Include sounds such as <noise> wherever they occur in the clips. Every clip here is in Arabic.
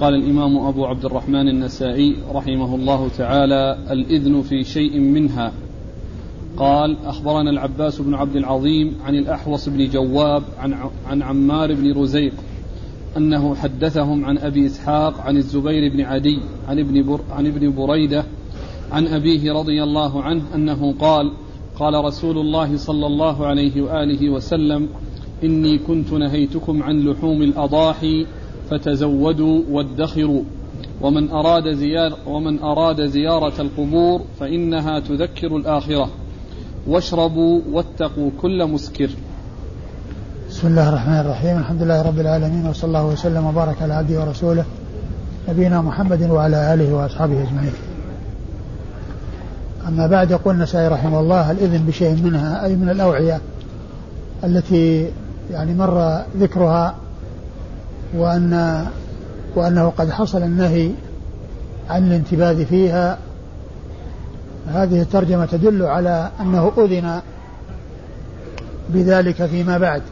قال الإمام أبو عبد الرحمن النسائي رحمه الله تعالى الإذن في شيء منها. قال أخبرنا العباس بن عبد العظيم عن الأحوص بن جواب عن, عن عمار بن رزيق أنه حدثهم عن أبي إسحاق عن الزبير بن عدي عن ابن, بر عن ابن بريدة عن أبيه رضي الله عنه أنه قال قال رسول الله صلى الله عليه وآله وسلم إني كنت نهيتكم عن لحوم الأضاحي فتزودوا وادخروا ومن أراد زيارة ومن أراد زيارة القبور فإنها تذكر الآخرة واشربوا واتقوا كل مسكر. بسم الله الرحمن الرحيم، الحمد لله رب العالمين وصلى الله وسلم وبارك على عبده ورسوله نبينا محمد وعلى آله وأصحابه أجمعين. أما بعد يقول النسائي رحمه الله الإذن بشيء منها أي من الأوعية التي يعني مر ذكرها وأن وأنه قد حصل النهي عن الانتباه فيها. هذه الترجمة تدل على أنه أذن بذلك فيما بعد.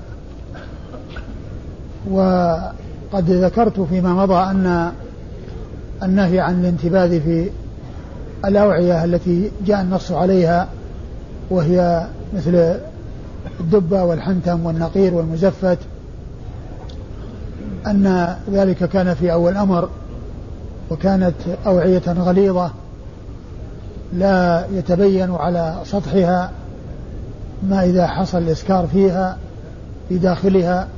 وقد ذكرت فيما مضى أن النهي عن الانتباه في الأوعية التي جاء النص عليها وهي مثل الدبة والحنتم والنقير والمزفت أن ذلك كان في أول أمر وكانت أوعية غليظة لا يتبين على سطحها ما إذا حصل الإسكار فيها في داخلها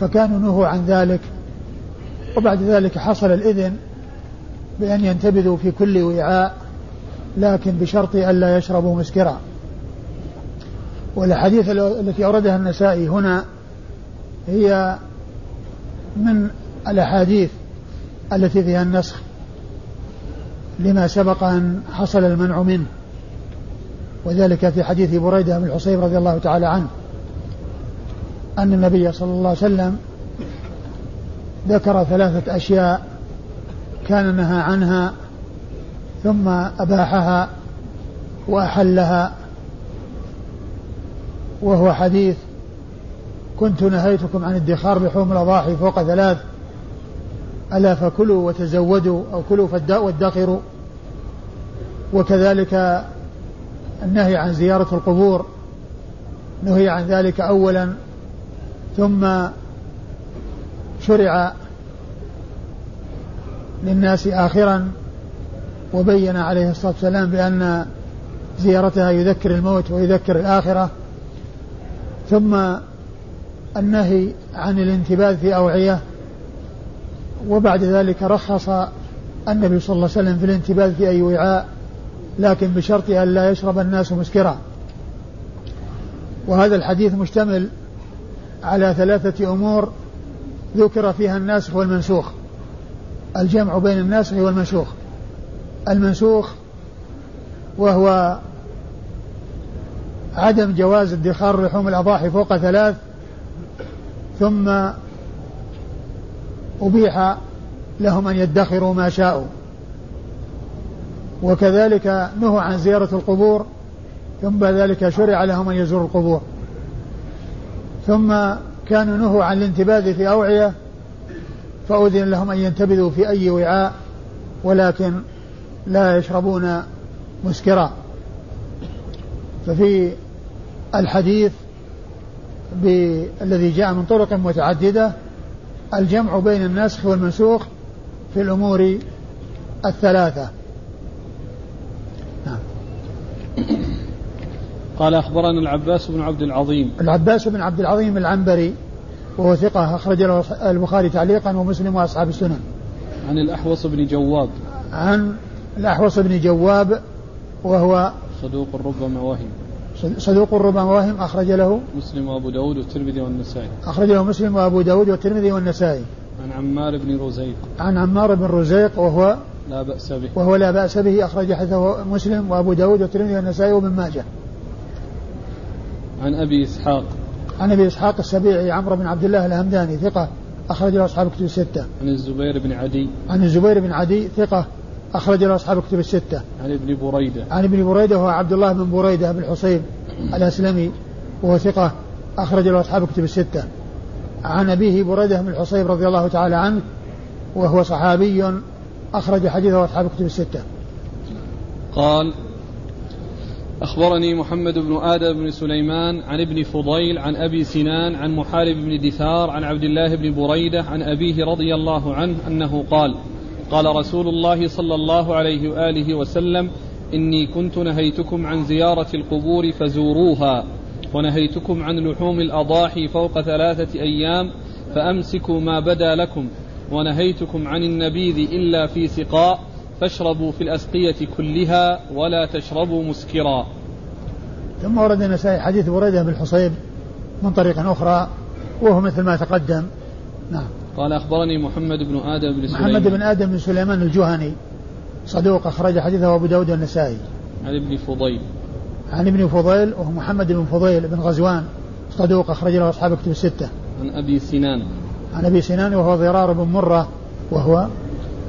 فكانوا نهوا عن ذلك. وبعد ذلك حصل الإذن بأن ينتبذوا في كل وعاء لكن بشرط ألا يشربوا مسكرا. والأحاديث التي أوردها النسائي هنا هي من الأحاديث التي فيها النسخ لما سبق أن حصل المنع منه وذلك في حديث بريدة بن الحصيب رضي الله تعالى عنه أن النبي صلى الله عليه وسلم ذكر ثلاثة أشياء كان نهى عنها ثم أباحها وأحلها وهو حديث كنت نهيتكم عن ادخار لحوم الأضاحي فوق ثلاث. ألا فكلوا وتزودوا أو كلوا وادخروا. وكذلك النهي عن زيارة القبور. نهي عن ذلك أولا ثم شرع للناس آخرا وبين عليه الصلاة والسلام بأن زيارتها يذكر الموت ويذكر الآخرة. ثم النهي عن الانتباه في أوعية وبعد ذلك رخص النبي صلى الله عليه وسلم في الانتباه في أي وعاء لكن بشرط أن لا يشرب الناس مسكرا. وهذا الحديث مشتمل على ثلاثة أمور ذكر فيها الناسخ والمنسوخ. الجمع بين الناسخ والمنسوخ. المنسوخ وهو عدم جواز ادخار لحوم الأضاحي فوق ثلاث ثم أبيح لهم أن يدخروا ما شاءوا. وكذلك نهوا عن زيارة القبور ثم ذلك شرع لهم أن يزوروا القبور. ثم كانوا نهوا عن الانتباذ في أوعية فأذن لهم أن ينتبذوا في أي وعاء ولكن لا يشربون مسكرا. ففي الحديث الذي جاء من طرق متعددة الجمع بين الناسخ والمنسوخ في الأمور الثلاثة. نعم. قال أخبرنا العباس بن عبد العظيم. العباس بن عبد العظيم العنبري وهو ثقة أخرج له البخاري تعليقا ومسلم وأصحاب السنن. عن الأحوص بن جواب. عن الأحوص بن جواب وهو صدوق ربما وهم صدوق ربما وهم أخرج له مسلم وأبو داود والترمذي والنسائي. أخرج له مسلم وأبو داود والترمذي والنسائي. عن عمار بن رزيق. عن عمار بن رزيق وهو لا بأس به. وهو لا بأس به أخرج حديثه مسلم وأبو داود والترمذي والنسائي وابن ماجه. عن أبي إسحاق. عن أبي إسحاق السبيعي عمرو بن عبد الله الهمداني ثقة أخرج له أصحاب الكتب الستة. عن الزبير بن عدي. عن الزبير بن عدي ثقة أخرج له أصحاب الكتب الستة. عن ابن بريدة. عن ابن بريدة وهو عبد الله بن بريدة بن حصيب الأسلمي وهو ثقة أخرج له أصحاب الكتب الستة. عن أبيه بريدة بن الحصيب رضي الله تعالى عنه وهو صحابي أخرج حديثه أصحاب كتب الستة. قال أخبرني محمد بن آدم بن سليمان عن ابن فضيل عن أبي سنان عن محارب بن دثار عن عبد الله بن بريدة عن أبيه رضي الله عنه أنه قال قال رسول الله صلى الله عليه وآله وسلم إني كنت نهيتكم عن زيارة القبور فزوروها ونهيتكم عن لحوم الأضاحي فوق ثلاثة أيام فأمسكوا ما بدا لكم ونهيتكم عن النبيذ إلا في سقاء فاشربوا في الأسقية كلها ولا تشربوا مسكرا. ثم ورد النسائي حديث بريدة بن الحصيب من طريق أخرى وهو مثل ما تقدم. نعم. قال أخبرني محمد بن آدم بن سليمان. محمد بن آدم بن سليمان الجهني. صدوق أخرج حديثه أبو داود والنسائي. عن ابن فضيل. عن ابن فضيل وهو محمد بن فضيل بن غزوان. صدوق أخرج له أصحاب كتب الستة. عن أبي سنان. عن أبي سنان وهو ضرار بن مرة وهو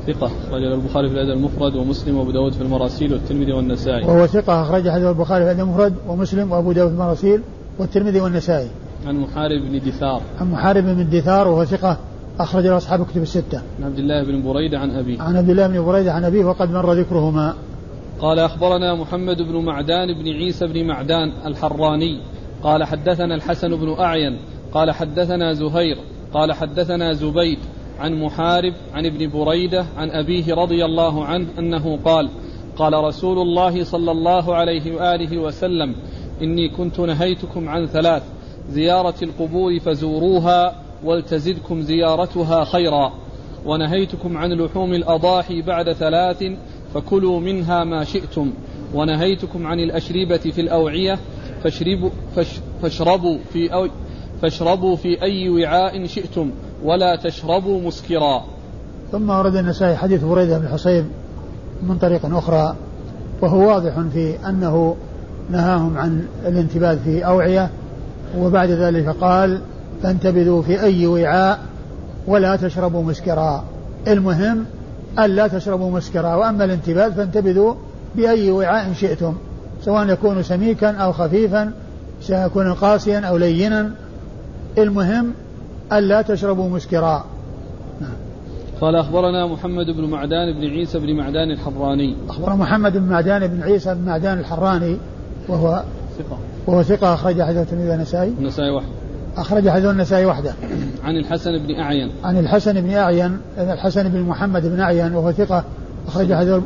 ثقة أخرج البخاري في الأدب المفرد ومسلم وأبو داود في المراسيل والترمذي والنسائي. وهو ثقة أخرج حديث البخاري في الأدب المفرد ومسلم وأبو داود في المراسيل والترمذي والنسائي. عن محارب بن دثار. عن محارب بن دثار وهو ثقة أخرج له أصحاب كتب الستة. عن عبد الله بن بريدة عن أبيه. عن عبد الله بن بريدة عن أبيه وقد مر ذكرهما. قال أخبرنا محمد بن معدان بن عيسى بن معدان الحراني. قال حدثنا الحسن بن أعين. قال حدثنا زهير. قال حدثنا زبيد عن محارب عن ابن بريدة عن أبيه رضي الله عنه أنه قال قال رسول الله صلى الله عليه وآله وسلم إني كنت نهيتكم عن ثلاث زيارة القبور فزوروها ولتزدكم زيارتها خيرا. ونهيتكم عن لحوم الأضاحي بعد ثلاث فكلوا منها ما شئتم. ونهيتكم عن الأشربة في الأوعية فاشربوا, فاشربوا في أو فاشربوا في أي وعاء شئتم ولا تشربوا مسكرا. ثم ورد النسائي حديث بريدة بن الحصيب من طريق أخرى وهو واضح في أنه نهاهم عن الانتباه في أوعية وبعد ذلك قال فانتبذوا في أي وعاء ولا تشربوا مسكرا. المهم ألا تشربوا مسكرا وأما الانتباذ فانتبذوا بأي وعاء شئتم سواء يكون سميكا أو خفيفا سيكون قاسيا أو لينا. المهم ألا تشربوا مسكرا. قال أخبرنا محمد بن معدان بن عيسى بن معدان الحراني. أخبر محمد بن معدان بن عيسى بن معدان الحراني وهو ثقة. وهو ثقة أخرج حديث الترمذي النسائي. النسائي وحده أخرج حديث النسائي وحده عن الحسن بن أعين عن الحسن بن أعين الحسن بن محمد بن أعين وهو ثقة أخرج حديث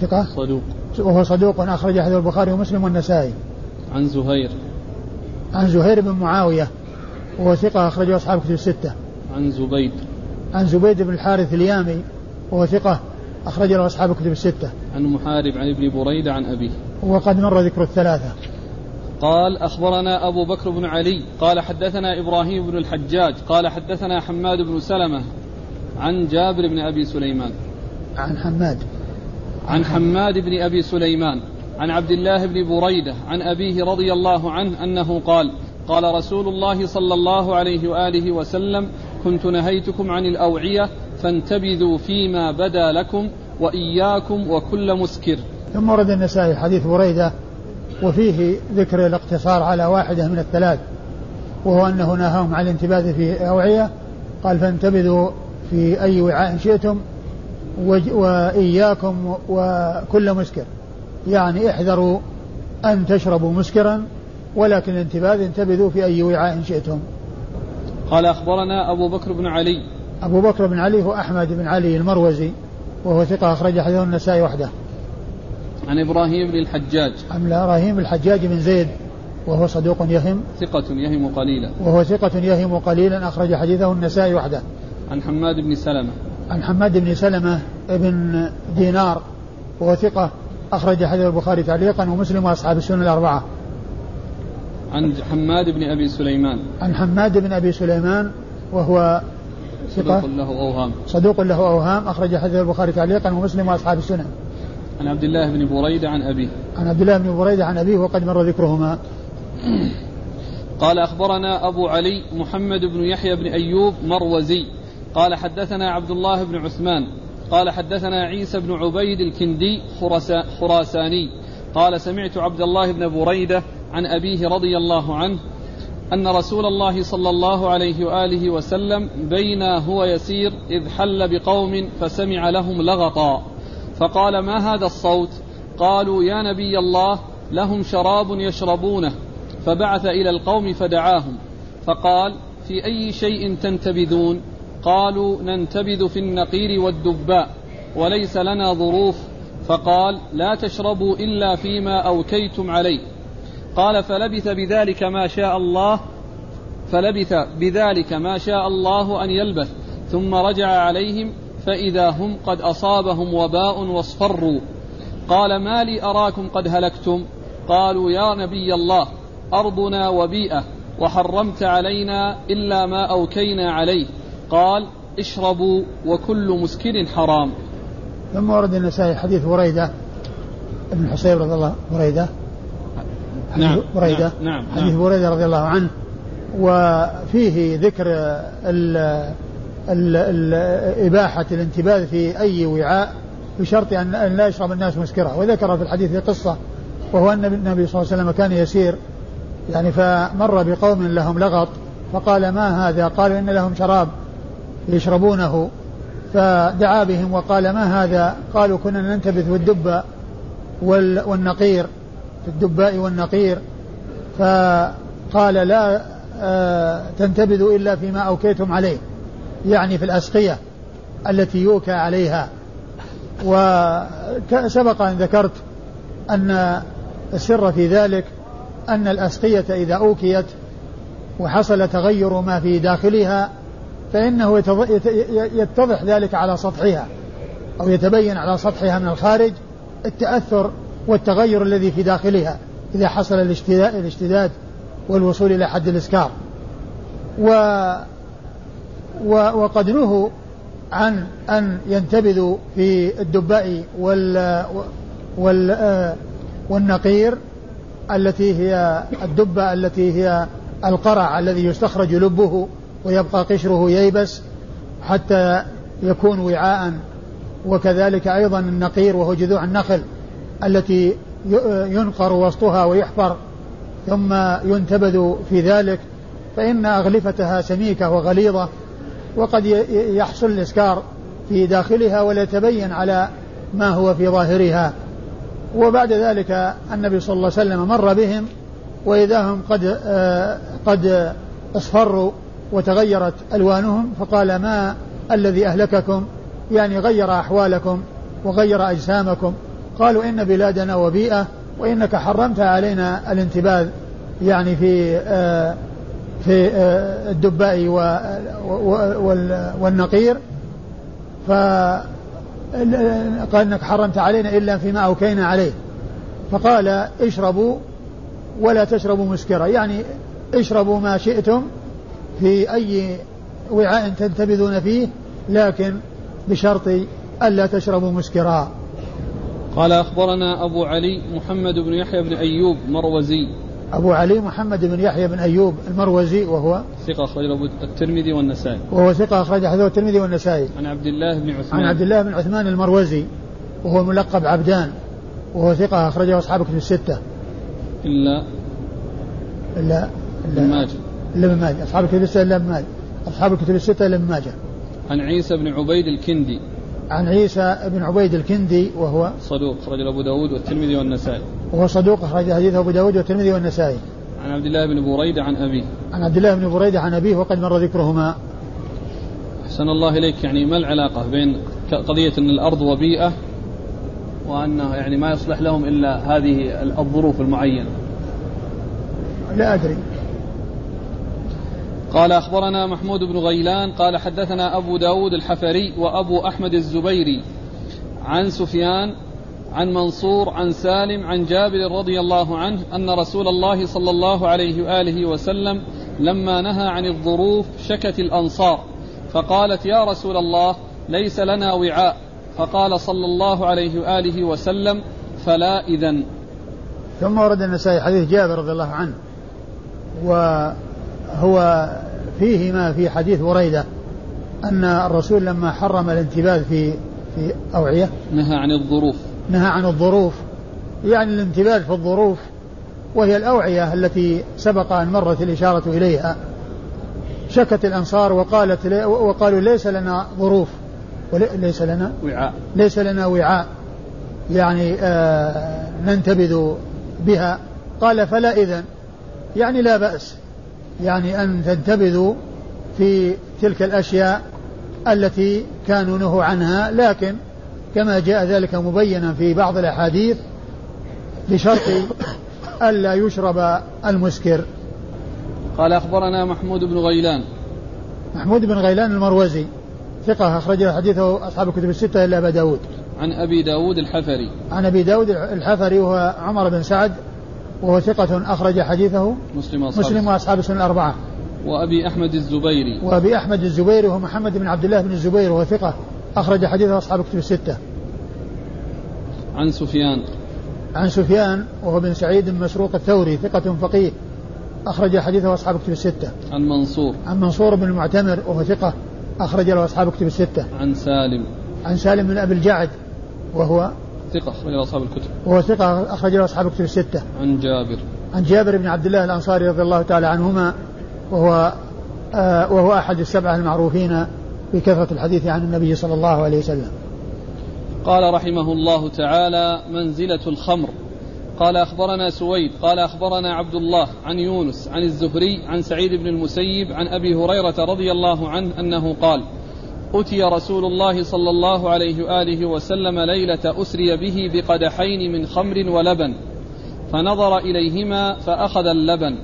ثقة صدوق وهو صدوق أخرج حديث البخاري ومسلم والنسائي عن زهير عن زهير بن معاوية وهو ثقة أخرجه أصحاب كتب الستة. عن زبيد. عن زبيد بن الحارث اليامي وهو ثقة أخرج له أصحاب كتب الستة. عن محارب عن ابن بريدة عن أبيه. وقد مر ذكر الثلاثة. قال أخبرنا أبو بكر بن علي قال حدثنا إبراهيم بن الحجاج قال حدثنا حماد بن سلمة عن جابر بن أبي سليمان. عن حماد. عن حماد بن أبي سليمان عن عبد الله بن بريدة عن أبيه رضي الله عنه أنه قال قال رسول الله صلى الله عليه وآله وسلم كنت نهيتكم عن الأوعية فانتبذوا فيما بدا لكم وإياكم وكل مسكر. ثم ورد النسائي حديث بريدة وفيه ذكر الاقتصار على واحدة من الثلاث وهو أنه نهاهم عن الانتباذ في أوعية قال فانتبذوا في أي وعاء شئتم وإياكم وكل مسكر. يعني احذروا أن تشربوا مسكرا ولكن الانتباذ انتبذوا في أي وعاء شئتم. قال أخبرنا أبو بكر بن علي. أبو بكر بن علي هو أحمد بن علي المروزي وهو ثقة أخرج حديث النسائي وحده. عن إبراهيم بن الحجاج. عن إبراهيم الحجاج بن زيد وهو صدوق يهم. ثقة يهم قليلا. وهو ثقة يهم قليلا أخرج حديثه النسائي وحده. عن حماد بن سلمة. عن حماد بن سلمة بن دينار وهو ثقة أخرج حديث البخاري تعليقا ومسلم وأصحاب السنة الأربعة. عن حماد بن أبي سليمان. عن حماد بن أبي سليمان وهو ثقة. صدوق له أوهام. صدوق له أوهام أخرج حديث البخاري تعليقا ومسلم وأصحاب السنن. عن عبد الله بن بريدة عن أبيه. عن عبد الله بن بريدة عن أبيه وقد مر ذكرهما. <clears throat> قال أخبرنا أبو علي محمد بن يحيى بن أيوب مروزي. قال حدثنا عبد الله بن عثمان. قال حدثنا عيسى بن عبيد الكندي خراساني. قال سمعت عبد الله بن بريدة عن أبيه رضي الله عنه أن رسول الله صلى الله عليه وآله وسلم بينا هو يسير إذ حل بقوم فسمع لهم لغطا فقال ما هذا الصوت؟ قالوا يا نبي الله لهم شراب يشربونه. فبعث إلى القوم فدعاهم. فقال في أي شيء تنتبذون؟ قالوا ننتبذ في النقير والدباء وليس لنا ظروف. فقال لا تشربوا إلا فيما أوكيتم عليه. قال فلبث بذلك ما شاء الله فلبث بذلك ما شاء الله أن يلبث. ثم رجع عليهم فإذا هم قد أصابهم وباء واصفروا. قال ما لي أراكم قد هلكتم؟ قالوا يا نبي الله أرضنا وبيئة وحرمت علينا إلا ما أوكينا عليه. قال اشربوا وكل مسكر حرام. ثم ورد النسائي حديث بريدة ابن حصيب رضي الله بريدة؟ نعم بريدة؟ نعم, نعم حديث بريدة رضي الله عنه. وفيه ذكر ال ال ال إباحة الانتباذ في أي وعاء بشرط أن لا يشرب الناس مسكرة. وذكر في الحديث قصة وهو أن النبي صلى الله عليه وسلم كان يسير يعني فمر بقوم لهم لغط فقال ما هذا؟ قالوا إن لهم شراب يشربونه. فدعا بهم وقال ما هذا؟ قالوا كنا ننتبذ والدب والنقير في الدباء والنقير. فقال لا آه، تنتبذوا إلا فيما أوكيتم عليه. يعني في الأسقية التي يوكى عليها. وسبق أن ذكرت أن السر في ذلك أن الأسقية إذا أوكيت وحصل تغير ما في داخلها فإنه يتضح ذلك على سطحها أو يتبين على سطحها من الخارج التأثر والتغير الذي في داخلها إذا حصل الاشتداد والوصول إلى حد الإسكار. و وقد نهوا عن أن ينتبذوا في الدباء وال وال والنقير التي هي الدبة التي هي القرع الذي يستخرج لبه ويبقى قشره ييبس حتى يكون وعاء. وكذلك أيضا النقير وهو جذوع النخل التي ينقر وسطها ويحفر ثم ينتبذ في ذلك. فإن أغلفتها سميكة وغليظة وقد يحصل الإسكار في داخلها ولا يتبين على ما هو في ظاهرها. وبعد ذلك النبي صلى الله عليه وسلم مر بهم وإذا هم قد آه، قد اصفروا وتغيرت ألوانهم فقال ما الذي أهلككم؟ يعني غير أحوالكم وغير أجسامكم. قالوا إن بلادنا وبيئة وإنك حرمت علينا الانتباذ يعني في آه في آه الدباء والنقير. ف قال إنك حرمت علينا إلا فيما أوكينا عليه. فقال اشربوا ولا تشربوا مسكرا. يعني اشربوا ما شئتم في أي وعاء تنتبذون فيه لكن بشرط ألا تشربوا مسكرا. قال أخبرنا أبو علي محمد بن يحيى بن أيوب مروزي. أبو علي محمد بن يحيى بن أيوب المروزي وهو ثقة أخرجه الترمذي والنسائي. وهو ثقة أخرجه الترمذي والنسائي. عن عبد الله بن عثمان. عن عبد الله بن عثمان المروزي وهو ملقب عبدان وهو ثقة أخرجه أصحاب كتب الستة. إلا إلا إلا ابن ماجه. إلا ابن ماجه. أصحاب الكتب الستة إلا ابن ماجه. أصحاب الكتب الستة إلا ابن ماجه. عن عيسى بن عبيد الكندي. عن عيسى بن عبيد الكندي وهو صدوق أخرج أبو داود والترمذي والنسائي. وهو صدوق أخرج حديثه أبو داود والترمذي والنسائي. عن عبد الله بن بريدة عن أبيه. عن عبد الله بن بريدة عن أبيه وقد مر ذكرهما. أحسن الله إليك. يعني ما العلاقة بين قضية أن الأرض وبيئة وأنه يعني ما يصلح لهم إلا هذه الظروف المعينة؟ لا أدري. قال أخبرنا محمود بن غيلان قال حدثنا أبو داود الحفري وأبو أحمد الزبيري عن سفيان عن منصور عن سالم عن جابر رضي الله عنه أن رسول الله صلى الله عليه وآله وسلم لما نهى عن الظروف شكت الأنصار فقالت يا رسول الله ليس لنا وعاء فقال صلى الله عليه وآله وسلم فلا إذن. ثم ورد النسائي حديث جابر رضي الله عنه وهو فيه ما في حديث بريدة أن الرسول لما حرم الانتباذ في في أوعية نهى عن الظروف. نهى عن الظروف يعني الانتباه في الظروف وهي الأوعية التي سبق أن مرت الإشارة إليها. شكت الأنصار وقالت وقالوا ليس لنا ظروف وليس لنا وعاء. ليس لنا وعاء. يعني آه ننتبذ بها. قال فلا إذن. يعني لا بأس. يعني أن تنتبذوا في تلك الأشياء التي كانوا نهوا عنها لكن كما جاء ذلك مبينا في بعض الأحاديث بشرط ألا يشرب المسكر. قال أخبرنا محمود بن غيلان. محمود بن غيلان المروزي ثقة أخرج حديثه أصحاب الكتب الستة إلا أبا داود. عن أبي داود الحفري. عن أبي داود الحفري وهو عمر بن سعد وهو ثقة أخرج حديثه مسلم وأصحاب مسلم وأصحاب السنة الأربعة. وأبي أحمد الزبيري. وأبي أحمد الزبيري وهو محمد بن عبد الله بن الزبير وهو ثقة. أخرج حديثه أصحاب الكتب الستة عن سفيان عن سفيان وهو بن سعيد بن مسروق الثوري ثقة فقيه أخرج حديثه أصحاب كتب الستة. عن منصور. عن منصور بن المعتمر وهو ثقة أخرج له أصحاب كتب الستة. عن سالم. عن سالم بن أبي الجعد وهو ثقة أخرج له أصحاب الكتب. وهو ثقة أخرج له أصحاب كتب الستة. عن جابر. عن جابر بن عبد الله الأنصاري رضي الله تعالى عنهما وهو آه وهو أحد السبعة المعروفين بكثرة الحديث عن النبي صلى الله عليه وسلم. قال رحمه الله تعالى منزلة الخمر قال أخبرنا سويد قال أخبرنا عبد الله عن يونس عن الزهري عن سعيد بن المسيب عن أبي هريرة رضي الله عنه أنه قال أتي رسول الله صلى الله عليه وآله وسلم ليلة أسري به بقدحين من خمر ولبن فنظر إليهما فأخذ اللبن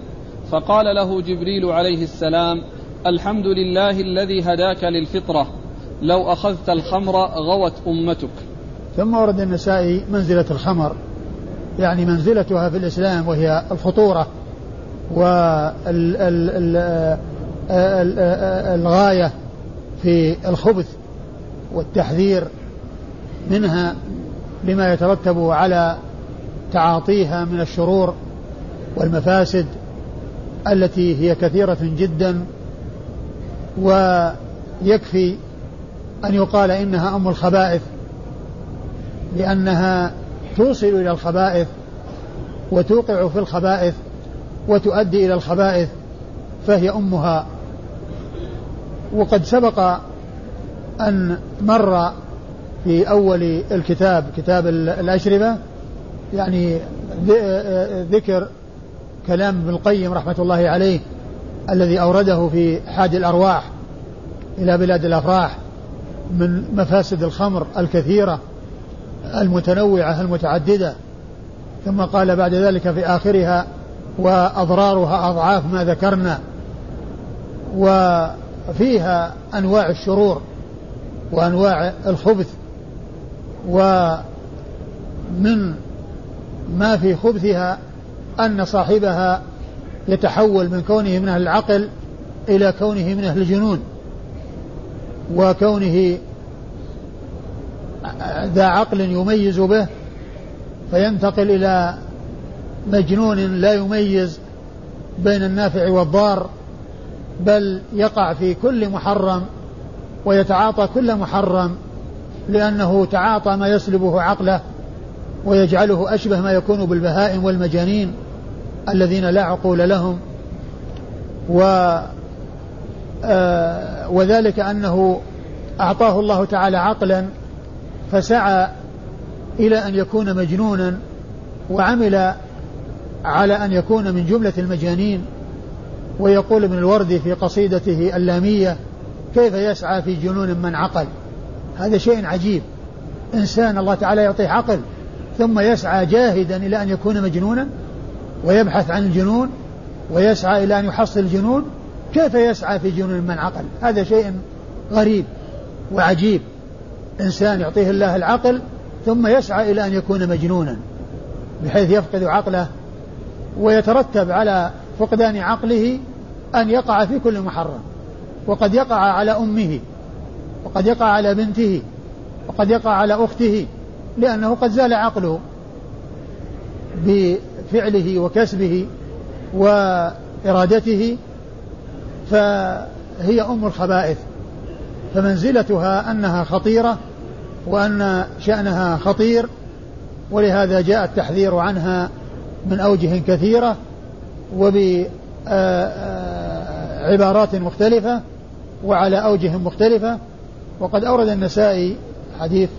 فقال له جبريل عليه السلام الحمد لله الذي هداك للفطرة. لو أخذت الخمر غوت أمتك. ثم ورد النسائي منزلة الخمر. يعني منزلتها في الإسلام وهي الخطورة والغاية في الخبث والتحذير منها لما يترتب على تعاطيها من الشرور والمفاسد التي هي كثيرة جدا ويكفي أن يقال إنها أم الخبائث لأنها توصل إلى الخبائث وتوقع في الخبائث وتؤدي إلى الخبائث فهي أمها. وقد سبق أن مر في أول الكتاب كتاب الأشربة يعني ذكر كلام ابن القيم رحمة الله عليه. الذي أورده في حاد الأرواح إلى بلاد الأفراح من مفاسد الخمر الكثيرة المتنوعة المتعددة ثم قال بعد ذلك في آخرها وأضرارها أضعاف ما ذكرنا وفيها أنواع الشرور وأنواع الخبث ومن ما في خبثها أن صاحبها يتحول من كونه من أهل العقل إلى كونه من أهل الجنون. وكونه ذا عقل يميز به فينتقل إلى مجنون لا يميز بين النافع والضار بل يقع في كل محرم ويتعاطى كل محرم لأنه تعاطى ما يسلبه عقله ويجعله أشبه ما يكون بالبهائم والمجانين. الذين لا عقول لهم و آه وذلك أنه أعطاه الله تعالى عقلا فسعى إلى أن يكون مجنونا وعمل على أن يكون من جملة المجانين. ويقول ابن الوردي في قصيدته اللامية كيف يسعى في جنون من عقل؟ هذا شيء عجيب. إنسان الله تعالى يعطيه عقل ثم يسعى جاهدا إلى أن يكون مجنونا ويبحث عن الجنون ويسعى إلى أن يحصل الجنون كيف يسعى في جنون من عقل؟ هذا شيء غريب وعجيب. إنسان يعطيه الله العقل ثم يسعى إلى أن يكون مجنونا بحيث يفقد عقله ويترتب على فقدان عقله أن يقع في كل محرم. وقد يقع على أمه وقد يقع على بنته وقد يقع على أخته لأنه قد زال عقله بفعله وكسبه وإرادته فهي أم الخبائث. فمنزلتها أنها خطيرة وأن شأنها خطير ولهذا جاء التحذير عنها من أوجه كثيرة وبعبارات مختلفة وعلى أوجه مختلفة. وقد أورد النسائي حديث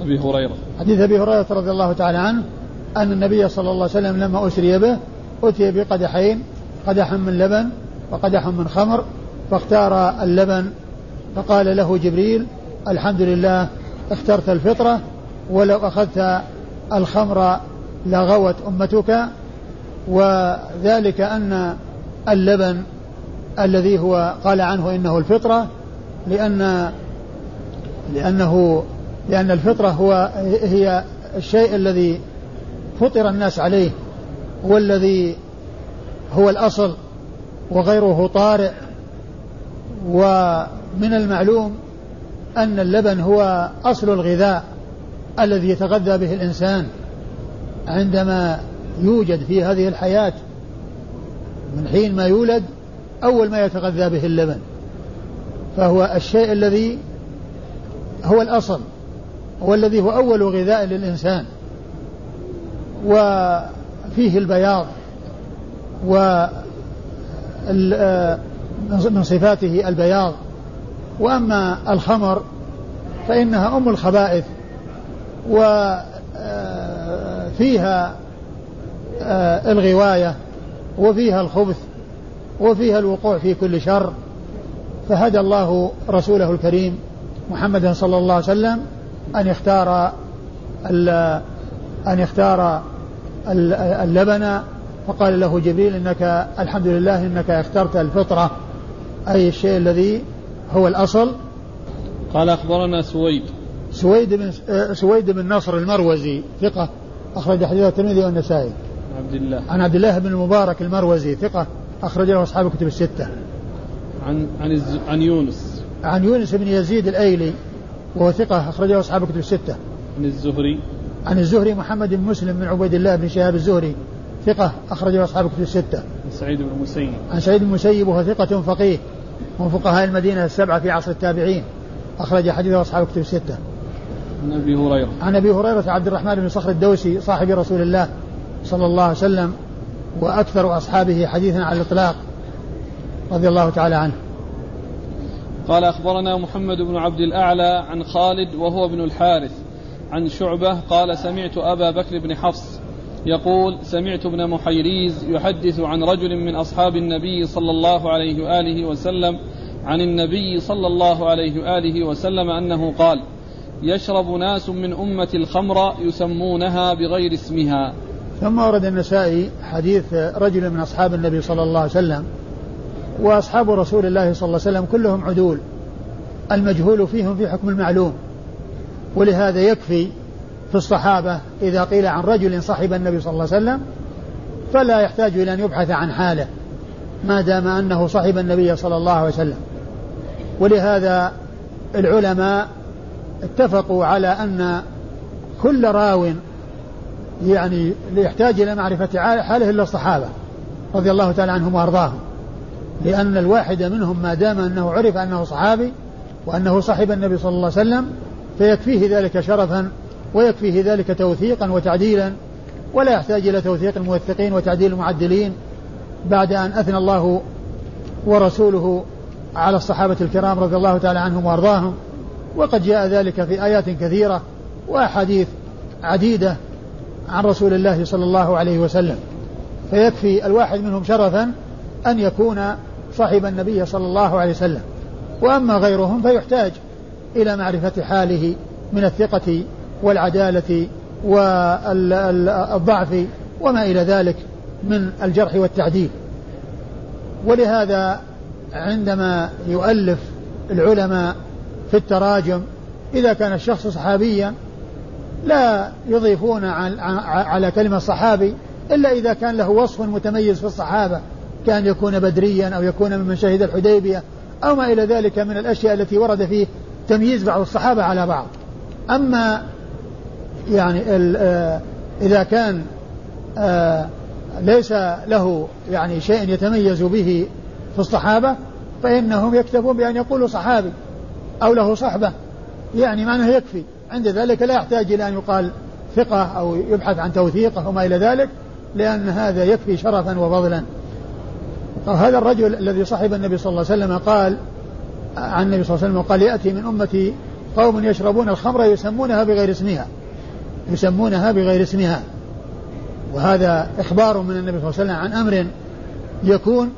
أبي هريرة. حديث أبي هريرة رضي الله تعالى عنه أن النبي صلى الله عليه وسلم لما أسري به أتي بقدحين قدح من لبن وقدح من خمر فاختار اللبن فقال له جبريل الحمد لله اخترت الفطرة ولو أخذت الخمر لغوت أمتك وذلك أن اللبن الذي هو قال عنه إنه الفطرة لأن لأنه لأن الفطرة هو هي الشيء الذي فطر الناس عليه والذي هو الأصل وغيره طارئ. ومن المعلوم أن اللبن هو أصل الغذاء الذي يتغذى به الإنسان عندما يوجد في هذه الحياة. من حين ما يولد أول ما يتغذى به اللبن. فهو الشيء الذي هو الأصل والذي هو أول غذاء للإنسان. وفيه البياض و من صفاته البياض. وأما الخمر فإنها أم الخبائث وفيها آه، الغواية وفيها الخبث وفيها الوقوع في كل شر. فهدى الله رسوله الكريم محمدا صلى الله عليه وسلم أن يختار أن يختار اللبن فقال له جبريل إنك الحمد لله إنك اخترت الفطرة أي الشيء الذي هو الأصل. قال أخبرنا سويد. سويد بن سويد بن نصر المروزي ثقة أخرج حديثه الترمذي والنسائي. عبد الله. عن عبد الله بن المبارك المروزي ثقة أخرج له أصحاب الكتب الستة. عن عن الز... عن يونس. عن يونس بن يزيد الأيلي وهو ثقة أخرجه أصحاب الكتب الستة. عن الزهري. عن الزهري محمد بن مسلم بن عبيد الله بن شهاب الزهري ثقة أخرجه أصحاب الكتب الستة. عن سعيد بن المسيب. عن سعيد بن المسيب وهو ثقة فقيه من فقهاء المدينة السبعة في عصر التابعين. أخرج حديثه أصحاب الكتب الستة. عن أبي هريرة. عن أبي هريرة عبد الرحمن بن صخر الدوسي صاحب رسول الله صلى الله عليه وسلم وأكثر أصحابه حديثا على الإطلاق رضي الله تعالى عنه. قال أخبرنا محمد بن عبد الأعلى عن خالد وهو ابن الحارث عن شعبة قال سمعت أبا بكر بن حفص يقول سمعت ابن محيريز يحدث عن رجل من أصحاب النبي صلى الله عليه وآله وسلم عن النبي صلى الله عليه وآله وسلم أنه قال يشرب ناس من أمة الخمر يسمونها بغير اسمها. ثم ورد النسائي حديث رجل من أصحاب النبي صلى الله عليه وسلم وأصحاب رسول الله صلى الله عليه وسلم كلهم عدول المجهول فيهم في حكم المعلوم. ولهذا يكفي في الصحابة إذا قيل عن رجل صحب النبي صلى الله عليه وسلم فلا يحتاج إلى أن يبحث عن حاله ما دام أنه صحب النبي صلى الله عليه وسلم. ولهذا العلماء اتفقوا على أن كل راو يعني يحتاج إلى معرفة حاله إلا الصحابة رضي الله تعالى عنهم وأرضاهم. لأن الواحد منهم ما دام أنه عرف أنه صحابي وأنه صاحب النبي صلى الله عليه وسلم فيكفيه ذلك شرفا ويكفيه ذلك توثيقا وتعديلا ولا يحتاج إلى توثيق الموثقين وتعديل المعدلين بعد أن أثنى الله ورسوله على الصحابة الكرام رضي الله تعالى عنهم وأرضاهم. وقد جاء ذلك في آيات كثيرة وأحاديث عديدة عن رسول الله صلى الله عليه وسلم. فيكفي الواحد منهم شرفا أن يكون صاحب النبي صلى الله عليه وسلم. وأما غيرهم فيحتاج إلى معرفة حاله من الثقة والعدالة والضعف وما إلى ذلك من الجرح والتعديل. ولهذا عندما يؤلف العلماء في التراجم إذا كان الشخص صحابيا لا يضيفون على كلمة صحابي إلا إذا كان له وصف متميز في الصحابة كان يكون بدريا أو يكون ممن شهد الحديبية أو ما إلى ذلك من الأشياء التي ورد فيه تمييز بعض الصحابة على بعض. أما يعني آه، إذا كان آه، ليس له يعني شيء يتميز به في الصحابة فإنهم يكتفون بأن يقولوا صحابي أو له صحبة. يعني معناه يكفي. عند ذلك لا يحتاج إلى أن يقال ثقة أو يبحث عن توثيقه وما إلى ذلك لأن هذا يكفي شرفا وفضلا. هذا الرجل الذي صحب النبي صلى الله عليه وسلم قال عن النبي صلى الله عليه وسلم قال يأتي من أمتي قوم يشربون الخمر يسمونها بغير اسمها. يسمونها بغير اسمها. وهذا إخبار من النبي صلى الله عليه وسلم عن أمر يكون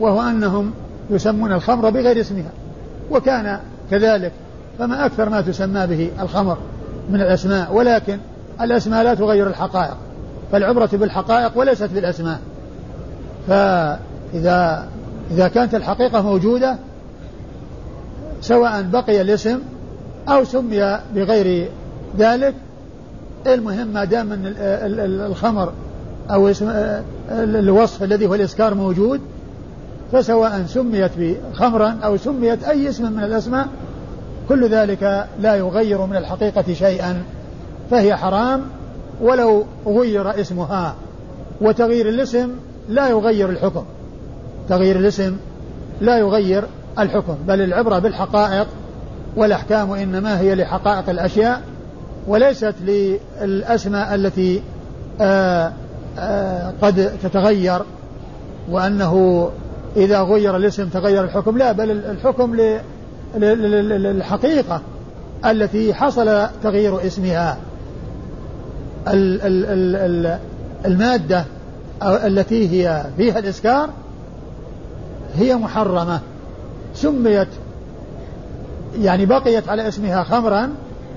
وهو أنهم يسمون الخمر بغير اسمها. وكان كذلك فما أكثر ما تسمى به الخمر من الأسماء ولكن الأسماء لا تغير الحقائق. فالعبرة بالحقائق وليست بالأسماء. فإذا إذا كانت الحقيقة موجودة سواء بقي الاسم أو سمي بغير ذلك. المهم ما دام إن الخمر أو اسم الوصف الذي هو الإسكار موجود فسواء سميت بخمرا أو سميت أي اسم من الأسماء كل ذلك لا يغير من الحقيقة شيئا فهي حرام. ولو غير اسمها وتغيير الاسم لا يغير الحكم. تغيير الاسم لا يغير الحكم بل العبرة بالحقائق والأحكام انما هي لحقائق الأشياء وليست للأسماء التي آآ آه، آآ آه، قد تتغير وأنه إذا غير الاسم تغير الحكم. لا بل الحكم للحقيقة التي حصل تغيير اسمها. المادة التي هي فيها الإسكار هي محرمة. سميت يعني بقيت على اسمها خمرا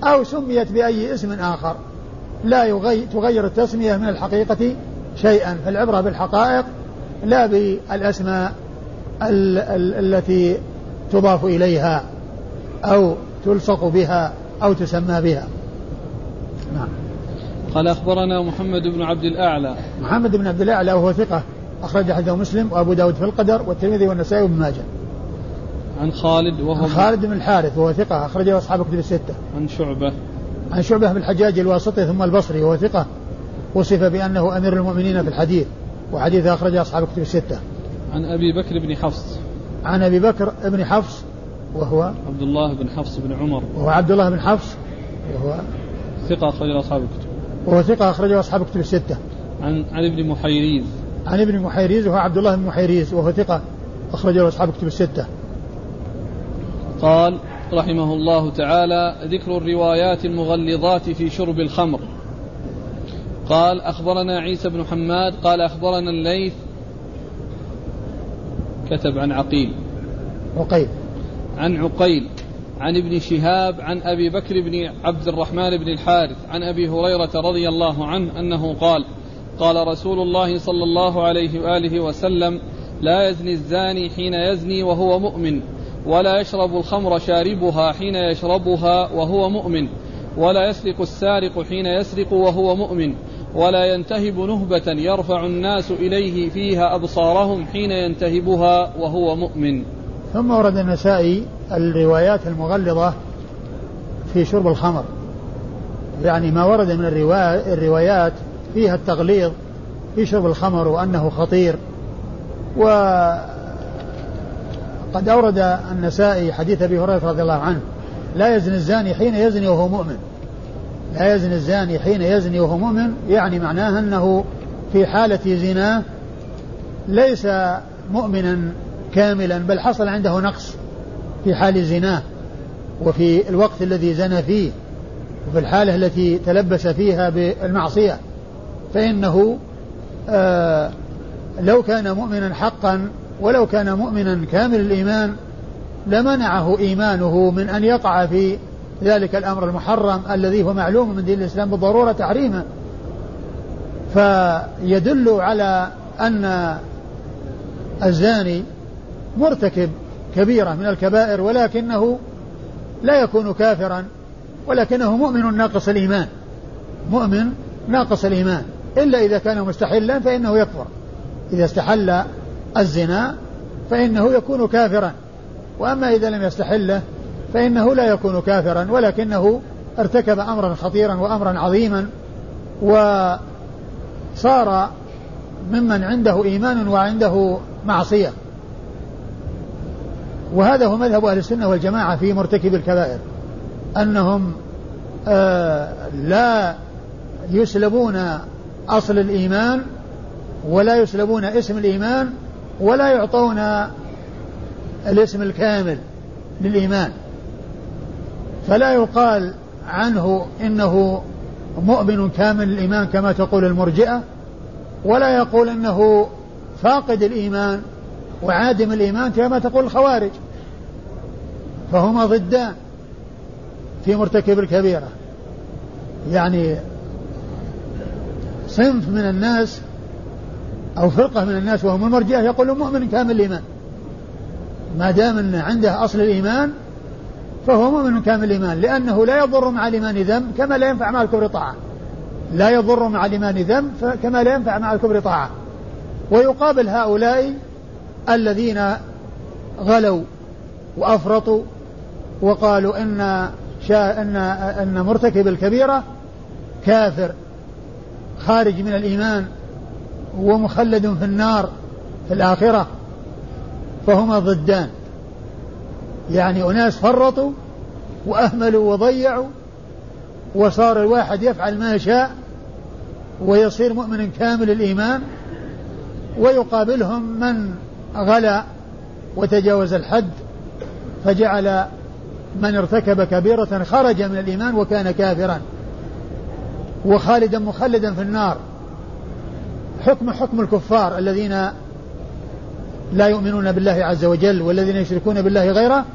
أو سميت بأي اسم آخر. لا يغير تغير التسمية من الحقيقة شيئا. فالعبرة بالحقائق لا بالأسماء ال ال التي تضاف إليها أو تلصق بها أو تسمى بها. نعم. قال أخبرنا محمد بن عبد الأعلى. محمد بن عبد الأعلى وهو ثقة أخرج حديثه مسلم وأبو داود في القدر والترمذي والنسائي وابن ماجه. عن خالد وهو عن خالد بن الحارث وهو ثقة أخرجه أصحاب كتب الستة. عن شعبة عن شعبة بن الحجاج الواسطي ثم البصري وهو ثقة وصف بأنه أمير المؤمنين في الحديث وحديث أخرجه أصحاب كتب الستة. عن أبي بكر بن حفص عن أبي بكر بن حفص وهو عبد الله بن حفص بن عمر وهو عبد الله بن حفص وهو ثقة أخرجه أصحاب الكتب وهو ثقة أخرجه أصحاب الكتب الستة. عن عن ابن محيريز عن ابن محيريز وهو عبد الله بن محيريز وهو ثقة أخرجه أصحاب الكتب الستة. قال رحمه الله تعالى ذكر الروايات المغلظات في شرب الخمر. قال أخبرنا عيسى بن حماد قال أخبرنا الليث. كتب عن عقيل. عقيل. عن عقيل عن ابن شهاب عن أبي بكر بن عبد الرحمن بن الحارث عن أبي هريرة رضي الله عنه أنه قال قال رسول الله صلى الله عليه وآله وسلم لا يزني الزاني حين يزني وهو مؤمن. ولا يشرب الخمر شاربها حين يشربها وهو مؤمن ولا يسرق السارق حين يسرق وهو مؤمن ولا ينتهب نهبة يرفع الناس إليه فيها أبصارهم حين ينتهبها وهو مؤمن. ثم ورد النسائي الروايات المغلظة في شرب الخمر. يعني ما ورد من الروايات فيها التغليظ في شرب الخمر وأنه خطير و قد أورد النسائي حديث أبي هريرة رضي الله عنه لا يزني الزاني حين يزني وهو مؤمن. لا يزني الزاني حين يزني وهو مؤمن يعني معناه أنه في حالة زناه ليس مؤمنا كاملا بل حصل عنده نقص في حال زناه وفي الوقت الذي زنى فيه وفي الحالة التي تلبس فيها بالمعصية. فإنه آه لو كان مؤمنا حقا ولو كان مؤمنا كامل الإيمان لمنعه إيمانه من أن يقع في ذلك الأمر المحرم الذي هو معلوم من دين الإسلام بالضرورة تحريمه. فيدل على أن الزاني مرتكب كبيرة من الكبائر ولكنه لا يكون كافرا ولكنه مؤمن ناقص الإيمان. مؤمن ناقص الإيمان. إلا إذا كان مستحلا فإنه يكفر. إذا استحل الزنا فإنه يكون كافرا. وأما إذا لم يستحله فإنه لا يكون كافرا ولكنه ارتكب أمرا خطيرا وأمرا عظيما وصار ممن عنده إيمان وعنده معصية. وهذا هو مذهب أهل السنة والجماعة في مرتكب الكبائر أنهم آه لا يسلبون أصل الإيمان ولا يسلبون اسم الإيمان ولا يعطون الاسم الكامل للإيمان. فلا يقال عنه إنه مؤمن كامل الإيمان كما تقول المرجئة ولا يقول إنه فاقد الإيمان وعادم الإيمان كما تقول الخوارج. فهما ضدان في مرتكب الكبيرة. يعني صنف من الناس أو فرقة من الناس وهم المرجئة يقولون مؤمن كامل الإيمان. ما دام أن عنده أصل الإيمان فهو مؤمن كامل الإيمان لأنه لا يضر مع الإيمان ذنب كما لا ينفع مع الكفر طاعة. لا يضر مع الإيمان ذنب كما لا ينفع مع الكفر طاعة. ويقابل هؤلاء الذين غلوا وأفرطوا وقالوا إن شا إن أن مرتكب الكبيرة كافر خارج من الإيمان ومخلد في النار في الآخرة فهما ضدان. يعني أناس فرطوا وأهملوا وضيعوا وصار الواحد يفعل ما يشاء ويصير مؤمن كامل الإيمان ويقابلهم من غلا وتجاوز الحد فجعل من ارتكب كبيرة خرج من الإيمان وكان كافرا. وخالدا مخلدا في النار. حكم حكم الكفار الذين لا يؤمنون بالله عز وجل والذين يشركون بالله غيره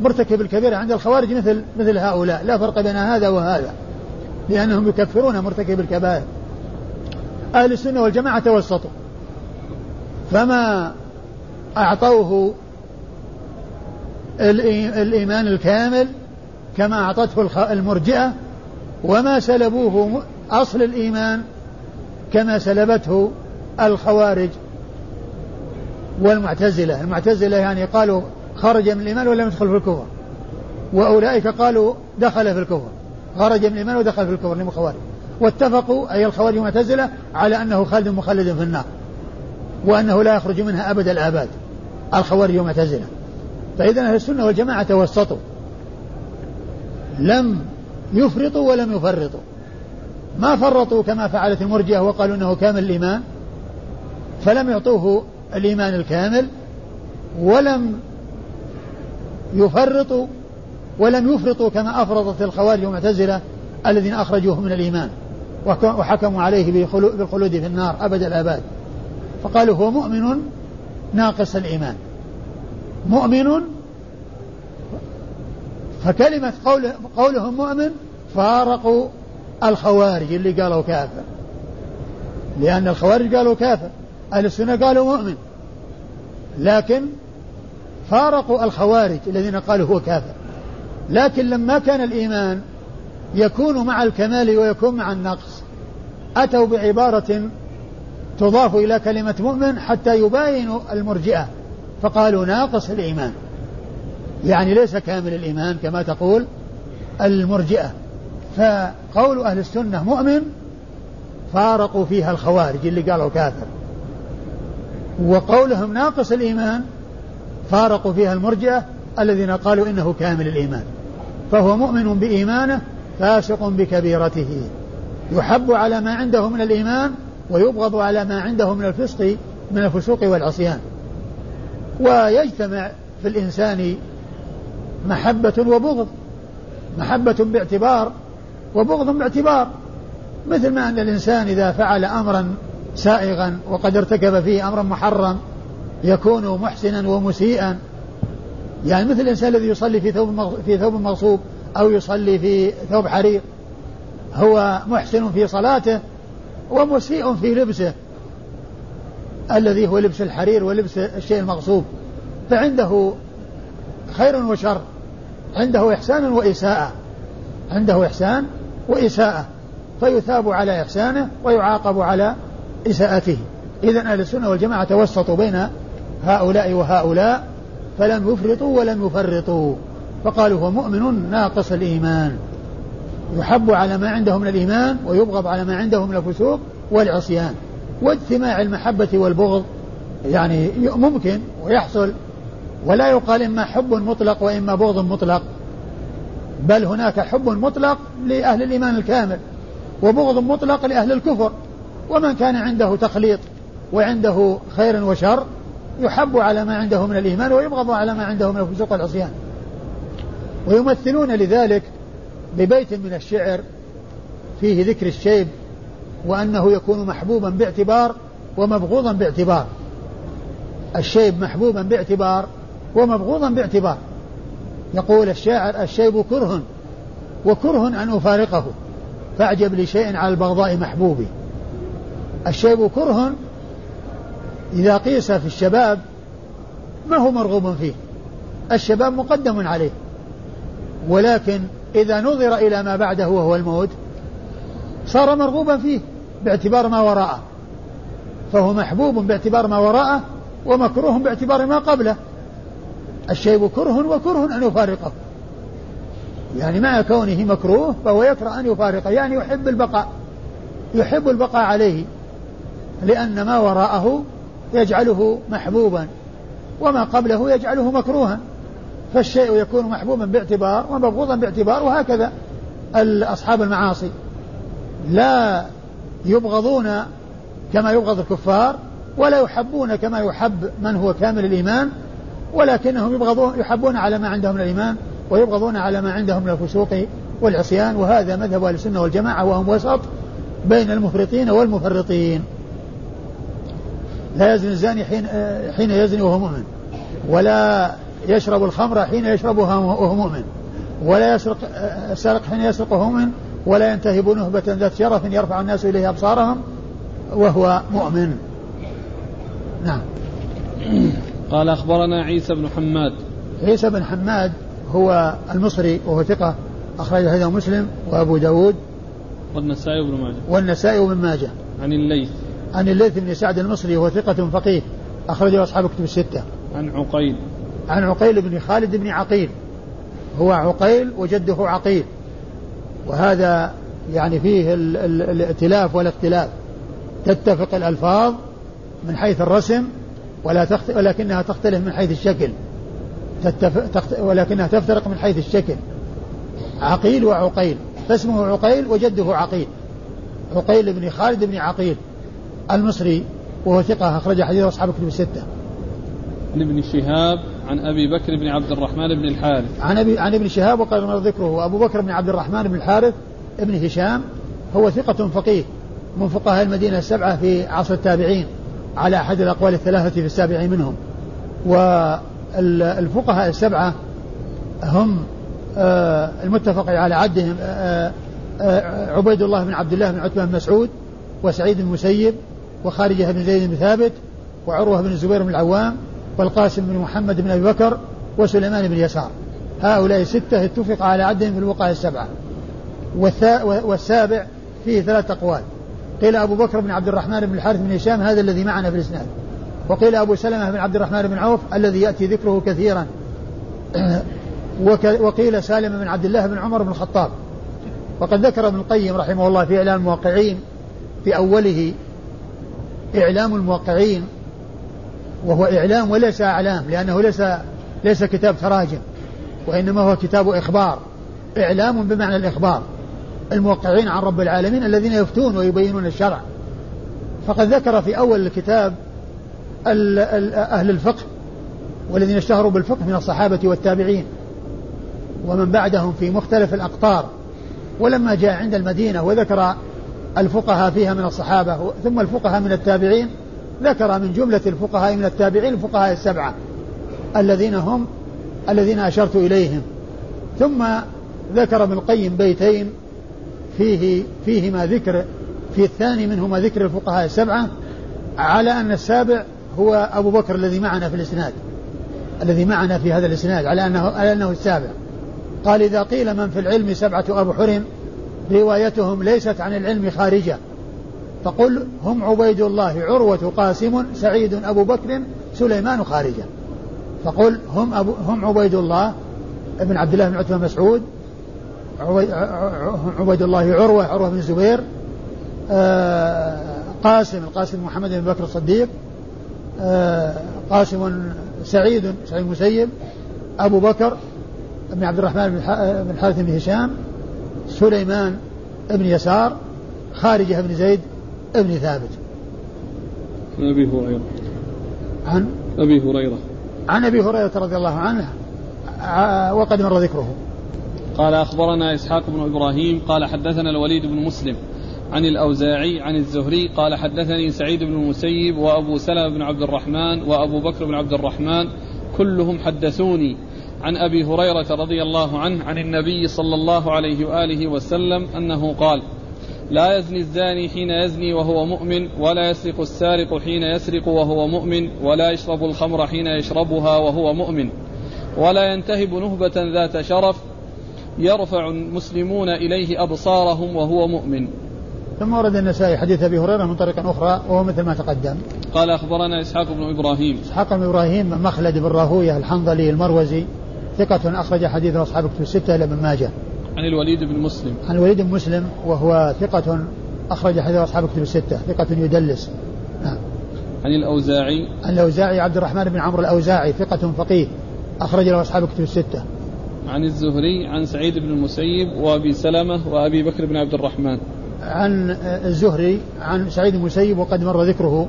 مرتكب الكبيرة عند الخوارج مثل مثل هؤلاء. لا فرق بين هذا وهذا لأنهم يكفرون مرتكب الكبائر. أهل السنة والجماعة توسطوا. فما أعطوه الإيمان الكامل كما أعطته المرجئة وما سلبوه أصل الإيمان كما سلبته الخوارج والمعتزلة. المعتزلة يعني قالوا خرج من الإيمان ولم يدخل في الكفر وأولئك قالوا دخل في الكفر خرج من الإيمان ودخل في الكفر للخوارج واتفقوا أي الخوارج والمعتزلة على أنه خالد مخلد في النار وأنه لا يخرج منها أبد الآباد الخوارج والمعتزلة. فإذا أهل السنة والجماعة توسطوا. لم يفرطوا ولم يفرطوا. ما فرطوا كما فعلت المرجئة وقالوا أنه كامل الإيمان فلم يعطوه الإيمان الكامل ولم يفرطوا ولم يفرطوا كما أفرطت الخوارج والمعتزلة الذين أخرجوه من الإيمان وحكموا عليه بالخلود في النار أبد الآباد. فقالوا هو مؤمن ناقص الإيمان. مؤمن فكلمة قول قولهم مؤمن فارقوا الخوارج اللي قالوا كافر. لأن الخوارج قالوا كافر. أهل السنة قالوا مؤمن. لكن فارقوا الخوارج الذين قالوا هو كافر. لكن لما كان الإيمان يكون مع الكمال ويكون مع النقص أتوا بعبارة تضاف إلى كلمة مؤمن حتى يباينوا المرجئة. فقالوا ناقص الإيمان. يعني ليس كامل الإيمان كما تقول المرجئة. فقول أهل السنة مؤمن فارقوا فيها الخوارج اللي قالوا كافر. وقولهم ناقص الإيمان فارقوا فيها المرجئة الذين قالوا إنه كامل الإيمان. فهو مؤمن بإيمانه فاسق بكبيرته. يحب على ما عنده من الإيمان ويبغض على ما عنده من الفسق من الفسوق والعصيان. ويجتمع في الإنسان محبة وبغض محبة باعتبار وبغض باعتبار مثل ما أن الإنسان إذا فعل أمرا سائغا وقد ارتكب فيه أمرا محرم يكون محسنا ومسيئا. يعني مثل الإنسان الذي يصلي في ثوب في ثوب مغصوب أو يصلي في ثوب حرير هو محسن في صلاته ومسيء في لبسه الذي هو لبس الحرير ولبس الشيء المغصوب. فعنده خير وشر عنده إحسان وإساءة عنده إحسان وإساءة فيثاب على إحسانه ويعاقب على إساءته. إذا أهل السنة والجماعة توسطوا بين هؤلاء وهؤلاء فلم يفرطوا ولم يفرطوا. فقالوا هو مؤمن ناقص الإيمان. يحب على ما عنده من الإيمان ويبغض على ما عنده من الفسوق والعصيان. واجتماع المحبة والبغض يعني ممكن ويحصل ولا يقال إما حب مطلق وإما بغض مطلق. بل هناك حب مطلق لأهل الإيمان الكامل وبغض مطلق لأهل الكفر. ومن كان عنده تخليط وعنده خير وشر يحب على ما عنده من الإيمان ويبغض على ما عنده من الفسوق والعصيان ويمثلون لذلك ببيت من الشعر فيه ذكر الشيب وأنه يكون محبوبا باعتبار ومبغوضا باعتبار. الشيب محبوبا باعتبار ومبغوضا باعتبار. يقول الشاعر الشيب كره وكره أن أفارقه. فاعجب لشيء على البغضاء محبوب. الشيب كره إذا قيس في الشباب ما هو مرغوب فيه. الشباب مقدم عليه. ولكن إذا نظر إلى ما بعده وهو الموت صار مرغوبا فيه باعتبار ما وراءه. فهو محبوب باعتبار ما وراءه ومكروه باعتبار ما قبله. الشيب كره وكره أن يفارقه. يعني مع كونه مكروه فهو يكره أن يفارقه. يعني يحب البقاء. يحب البقاء عليه. لأن ما وراءه يجعله محبوبا. وما قبله يجعله مكروها. فالشيء يكون محبوبا باعتبار ومبغوضا باعتبار وهكذا أصحاب المعاصي. لا يبغضون كما يبغض الكفار ولا يحبون كما يحب من هو كامل الإيمان. ولكنهم يبغضون يحبون على ما عندهم من الإيمان ويبغضون على ما عندهم من الفسوق والعصيان وهذا مذهب أهل السنة والجماعة وهم وسط بين المفرطين والمفرطين. لا يزني الزاني حين حين يزني وهو مؤمن ولا يشرب الخمر حين يشربها وهو مؤمن ولا يسرق السارق حين يسرق وهو مؤمن ولا ينتهب نهبة ذات شرف يرفع الناس إليه أبصارهم وهو مؤمن. نعم. قال أخبرنا عيسى بن حماد. عيسى بن حماد هو المصري وهو ثقة أخرج هذا مسلم وأبو داود والنسائي وابن ماجه. والنسائي وابن ماجه. عن الليث. عن الليث بن سعد المصري وهو ثقة فقيه أخرجه أصحاب كتب الستة. عن عقيل. عن عقيل بن خالد بن عقيل. هو عقيل وجده عقيل. وهذا يعني فيه الائتلاف والاختلاف. تتفق الألفاظ من حيث الرسم ولا تخت... ولكنها تختلف من حيث الشكل. تتف... تخت... ولكنها تفترق من حيث الشكل. عقيل وعقيل. فاسمه عقيل وجده عقيل. عقيل بن خالد بن عقيل المصري وهو ثقة أخرج حديث أصحاب كتب الستة. عن ابن شهاب عن أبي بكر بن عبد الرحمن بن الحارث. عن أبي عن ابن شهاب وقال مر ذكره وأبو بكر بن عبد الرحمن بن الحارث ابن هشام هو ثقة فقيه من فقهاء المدينة السبعة في عصر التابعين. على أحد الأقوال الثلاثة في السابع منهم. والفقهاء السبعة هم آه، المتفق على عدهم آه، آه، عبيد الله بن عبد الله بن عتبة بن مسعود وسعيد بن المسيب وخارجة بن زيد بن ثابت وعروة بن الزبير بن العوام والقاسم بن محمد بن أبي بكر وسليمان بن يسار. هؤلاء ستة اتفق على عدهم في الوقاية السبعة. والسابع فيه ثلاث أقوال. قيل أبو بكر بن عبد الرحمن بن الحارث بن هشام هذا الذي معنا في الإسناد. وقيل أبو سلمة بن عبد الرحمن بن عوف الذي يأتي ذكره كثيرا. <clears throat> وقيل سالم بن عبد الله بن عمر بن الخطاب. وقد ذكر ابن القيم رحمه الله في إعلام الموقعين في أوله إعلام الموقعين وهو إعلام وليس أعلام لأنه ليس ليس كتاب تراجم وإنما هو كتاب إخبار. إعلام بمعنى الإخبار. الموقعين عن رب العالمين الذين يفتون ويبينون الشرع. فقد ذكر في أول الكتاب أهل الفقه والذين اشتهروا بالفقه من الصحابة والتابعين ومن بعدهم في مختلف الأقطار. ولما جاء عند المدينة وذكر الفقهاء فيها من الصحابة ثم الفقهاء من التابعين ذكر من جملة الفقهاء من التابعين الفقهاء السبعة الذين هم الذين أشرت إليهم. ثم ذكر ابن القيم بيتين فيه فيهما ذكر في الثاني منهما ذكر الفقهاء السبعة على أن السابع هو أبو بكر الذي معنا في الإسناد الذي معنا في هذا الإسناد على أنه على أنه السابع. قال إذا قيل من في العلم سبعة أبحر روايتهم ليست عن العلم خارجة. فقل هم عبيد الله عروة قاسم سعيد أبو بكر سليمان خارجة. فقل هم أبو هم عبيد الله ابن عبد الله بن عتبة مسعود عبيد الله عروة عروة بن الزبير آه، قاسم القاسم محمد بن بكر الصديق آه، قاسم سعيد سعيد المسيب أبو بكر بن عبد الرحمن بن الحارث بن هشام سليمان بن يسار خارجة بن زيد بن ثابت. عن أبي هريرة. عن؟ أبي هريرة. عن أبي هريرة رضي الله عنه وقد مر ذكره. قال أخبرنا إسحاق بن إبراهيم قال حدثنا الوليد بن مسلم عن الأوزاعي عن الزهري قال حدثني سعيد بن المسيب وأبو سلمة بن عبد الرحمن وأبو بكر بن عبد الرحمن كلهم حدثوني عن أبي هريرة رضي الله عنه عن النبي صلى الله عليه وآله وسلم أنه قال لا يزني الزاني حين يزني وهو مؤمن ولا يسرق السارق حين يسرق وهو مؤمن ولا يشرب الخمر حين يشربها وهو مؤمن ولا ينتهب نهبة ذات شرف يرفع المسلمون إليه أبصارهم وهو مؤمن ثم ورد النسائي حديث أبي هريرة من طريق أخرى وهو مثل ما تقدم. قال أخبرنا إسحاق بن إبراهيم. إسحاق بن إبراهيم مخلد بن راهوية الحنظلي المروزي ثقة أخرج حديث أصحاب كتب الستة إلى ابن ماجه. عن الوليد بن مسلم. عن الوليد بن مسلم وهو ثقة أخرج حديث أصحاب كتب الستة ثقة يدلس. نعم. عن الأوزاعي. عن الأوزاعي عبد الرحمن بن عمرو الأوزاعي ثقة فقيه أخرج له أصحاب كتب الستة. عن الزهري عن سعيد بن المسيب وأبي سلمة وأبي بكر بن عبد الرحمن. عن الزهري عن سعيد المسيب وقد مر ذكره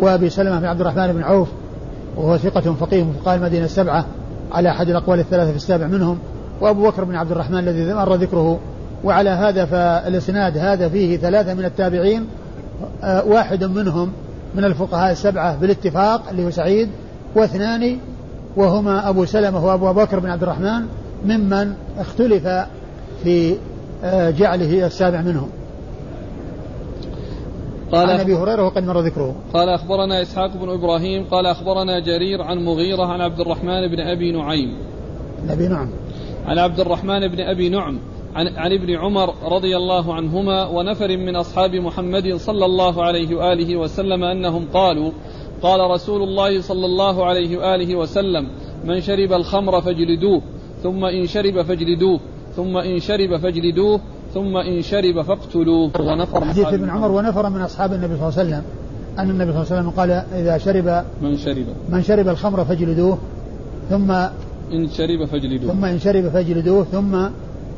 وأبي سلمة بن عبد الرحمن بن عوف وهو ثقة فقيه من فقهاء المدينة السبعة على أحد الأقوال الثلاثة في السابع منهم وأبو بكر بن عبد الرحمن الذي مر ذكره وعلى هذا فالإسناد هذا فيه ثلاثة من التابعين آه، واحد منهم من الفقهاء السبعة بالاتفاق اللي هو سعيد واثنان وهما أبو سلمة وأبو بكر بن عبد الرحمن ممن اختلف في آه، جعله السابع منهم قال عن أبي هريرة وقد مر ذكره. قال أخبرنا إسحاق بن إبراهيم قال أخبرنا جرير عن مغيرة عن عبد الرحمن بن أبي نعيم. أبي نعم. عن عبد الرحمن بن أبي نعم عن, عن ابن عمر رضي الله عنهما ونفر من أصحاب محمد صلى الله عليه وآله وسلم أنهم قالوا قال رسول الله صلى الله عليه وآله وسلم من شرب الخمر فاجلدوه ثم إن شرب فاجلدوه. ثم إن شرب فاجلدوه. ثم إن شرب فاقتلوه. ونفر حديث ابن عمر ونفر من أصحاب النبي صلى الله عليه وسلم. أن النبي صلى الله عليه وسلم قال إذا شرب من شرب. من شرب الخمر فاجلدوه. ثم إن شرب فاجلدوه. ثم إن شرب فاجلدوه. ثم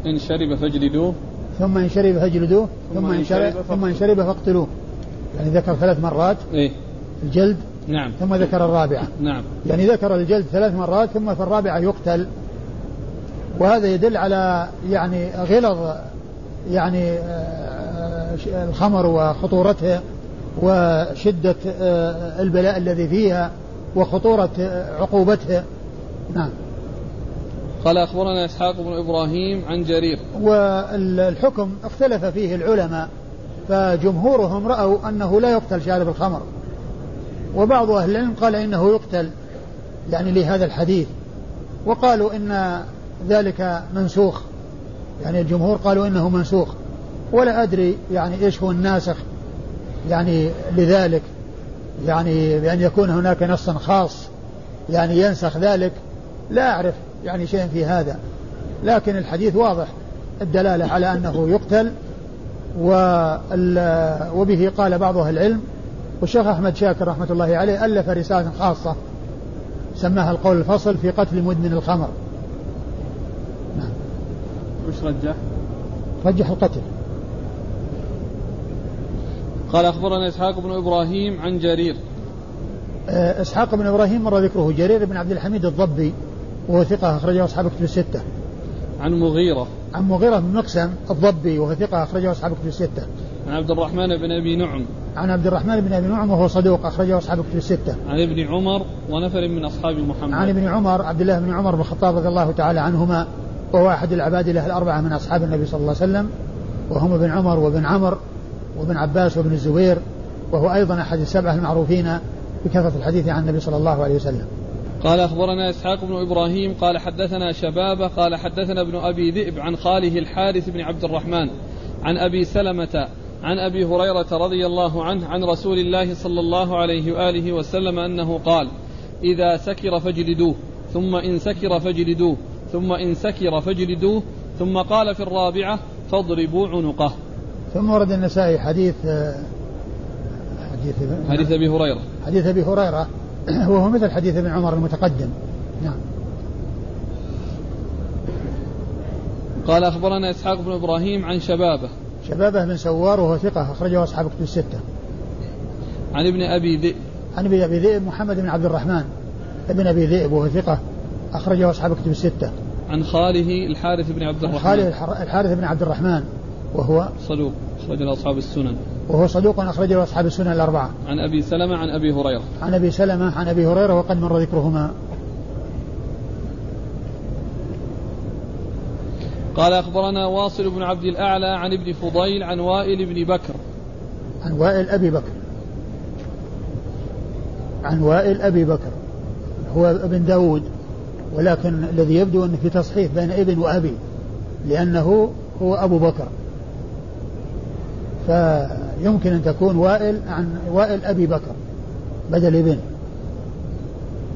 إن شرب فاجلدوه. ثم إن شرب فاجلدوه. ثم إن شرب ثم إن شرب فاقتلوه. يعني ذكر ثلاث مرات إيه. الجلد نعم. ثم ذكر الرابعة. نعم. يعني ذكر الجلد ثلاث مرات ثم في الرابعة يقتل. وهذا يدل على يعني غلظ يعني آه، آه، الخمر وخطورته وشدة آه، البلاء الذي فيها وخطورة عقوبته. نعم. قال أخبرنا إسحاق بن إبراهيم عن جرير. والحكم اختلف فيه العلماء فجمهورهم رأوا أنه لا يقتل شارب الخمر. وبعض أهل العلم قال إنه يقتل يعني لهذا الحديث. وقالوا إن ذلك منسوخ. يعني الجمهور قالوا إنه منسوخ. ولا أدري يعني إيش هو الناسخ يعني لذلك. يعني بأن يكون هناك نص خاص يعني ينسخ ذلك لا أعرف يعني شيء في هذا. لكن الحديث واضح. الدلالة على أنه يقتل وبه قال بعض أهل العلم والشيخ أحمد شاكر رحمة الله عليه ألف رسالة خاصة سماها القول الفصل في قتل مدمن الخمر. وش رجح؟ رجح القتل. قال أخبرنا إسحاق بن إبراهيم عن جرير. آه، إسحاق بن إبراهيم مر ذكره. جرير بن عبد الحميد الضبي وهو ثقة أخرجه أصحاب كتب الستة. عن مغيرة. عن مغيرة بن مقسم الضبي وهو ثقة أخرجه أصحاب كتب الستة. عن عبد الرحمن بن أبي نعم. عن عبد الرحمن بن أبي نعم وهو صدوق أخرجه أصحاب كتب الستة. عن ابن عمر ونفر من أصحاب محمد. عن ابن عمر عبد الله بن عمر بن الخطاب رضي الله تعالى عنهما. وهو أحد العبادلة الأربعة من أصحاب النبي صلى الله عليه وسلم وهم ابن عمر وابن عمر وابن عباس وابن الزبير وهو أيضا أحد السبعة المعروفين بكثرة الحديث عن النبي صلى الله عليه وسلم. قال أخبرنا إسحاق بن إبراهيم قال حدثنا شبابة قال حدثنا ابن أبي ذئب عن خاله الحارث بن عبد الرحمن عن أبي سلمة عن أبي هريرة رضي الله عنه عن رسول الله صلى الله عليه وآله وسلم أنه قال إذا سكر فاجلدوه ثم إن سكر فاجلدوه. ثم إن سكر فاجلدوه ثم قال في الرابعة فاضربوا عنقه. ثم ورد النسائي حديث حديث حديث أبي هريرة. حديث أبي هريرة <clears throat> وهو مثل حديث ابن عمر المتقدم. نعم. قال أخبرنا إسحاق بن إبراهيم عن شبابه. شبابه بن سوار وهو ثقة أخرجه أصحاب كتب الستة. عن ابن أبي ذئب. عن أبي ذئب محمد بن عبد الرحمن. ابن أبي ذئب وهو ثقة. أخرجه أصحاب الكتب الستة. عن خاله الحارث بن عبد الرحمن. خاله الحارث بن عبد الرحمن وهو صدوق أخرج له أصحاب السنن. وهو صدوق أخرج له أصحاب السنن الأربعة. عن أبي سلمة عن أبي هريرة. عن أبي سلمة عن أبي هريرة وقد مر ذكرهما. قال أخبرنا واصل بن عبد الأعلى عن ابن فضيل عن وائل بن بكر. عن وائل أبي بكر. عن وائل أبي بكر. هو ابن داود. ولكن الذي يبدو أنه في تصحيح بين ابن وأبي لأنه هو أبو بكر. فيمكن أن تكون وائل عن وائل أبي بكر بدل ابن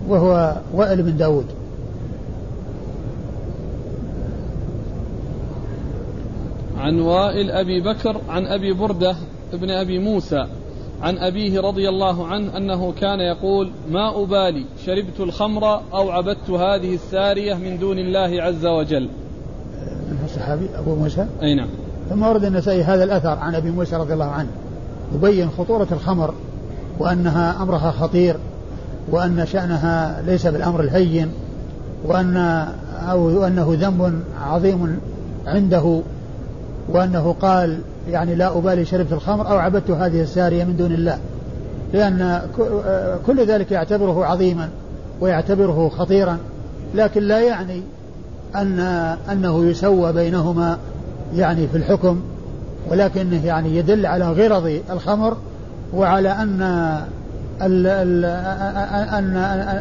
وهو وائل بن داود. عن وائل أبي بكر عن أبي بردة ابن أبي موسى. عن أبيه رضي الله عنه أنه كان يقول ما أبالي شربت الخمر أو عبدت هذه السارية من دون الله عز وجل. من الصحابي أبو موسى؟ أي نعم. ثم ورد النسائي هذا الأثر عن أبي موسى رضي الله عنه. يبين خطورة الخمر وأنها أمرها خطير وأن شأنها ليس بالأمر الهين وأن أو أنه ذنب عظيم عنده وأنه قال يعني لا أبالي شربت الخمر أو عبدت هذه السارية من دون الله. لأن كل ذلك يعتبره عظيما ويعتبره خطيرا. لكن لا يعني أن أنه يسوى بينهما يعني في الحكم ولكنه يعني يدل على غرض الخمر وعلى أن ال ال أن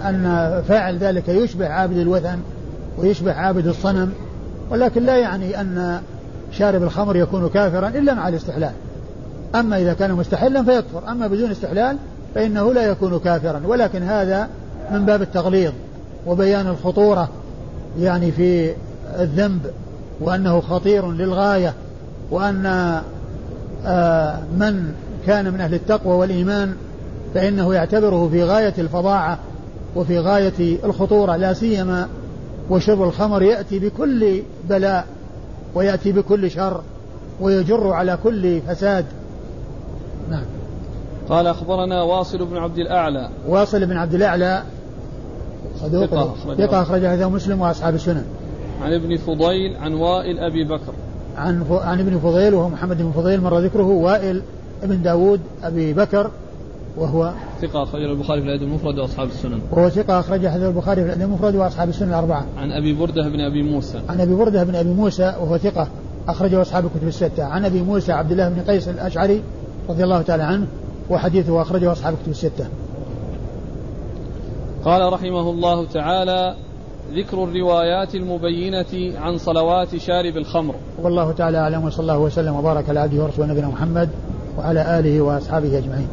أن فاعل ذلك يشبه عابد الوثن ويشبه عابد الصنم. ولكن لا يعني أن شارب الخمر يكون كافرا إلا مع الاستحلال. أما إذا كان مستحلا فيكفر. أما بدون استحلال فإنه لا يكون كافرا. ولكن هذا من باب التغليظ وبيان الخطورة يعني في الذنب وأنه خطير للغاية وأن آه، من كان من أهل التقوى والإيمان فإنه يعتبره في غاية الفظاعة وفي غاية الخطورة. لا سيما وشرب الخمر يأتي بكل بلاء ويأتي بكل شر ويجر على كل فساد. نعم. قال أخبرنا واصل بن عبد الأعلى. واصل بن عبد الأعلى. صدوق. ثقة أخرج هذا مسلم وأصحاب السنن. عن ابن فضيل عن وائل أبي بكر. عن ف... عن ابن فضيل وهو محمد بن فضيل مر ذكره وائل ابن داود أبي بكر. وهو ثقة أخرج البخاري في الأدب المفرد وأصحاب السنن. وهو ثقة أخرج حديث البخاري في الأدب المفرد وأصحاب السنن الأربعة. عن أبي بردة بن أبي موسى. عن أبي بردة بن أبي موسى وهو ثقة أخرجه أصحاب الكتب الستة. عن أبي موسى عبد الله بن قيس الأشعري رضي الله تعالى عنه وحديثه أخرجه أصحاب الكتب الستة. قال رحمه الله تعالى ذكر الروايات المبينة عن صلوات شارب الخمر. والله تعالى أعلم وصلى الله وسلم وبارك على عبده ورسوله نبينا محمد وعلى آله وأصحابه أجمعين.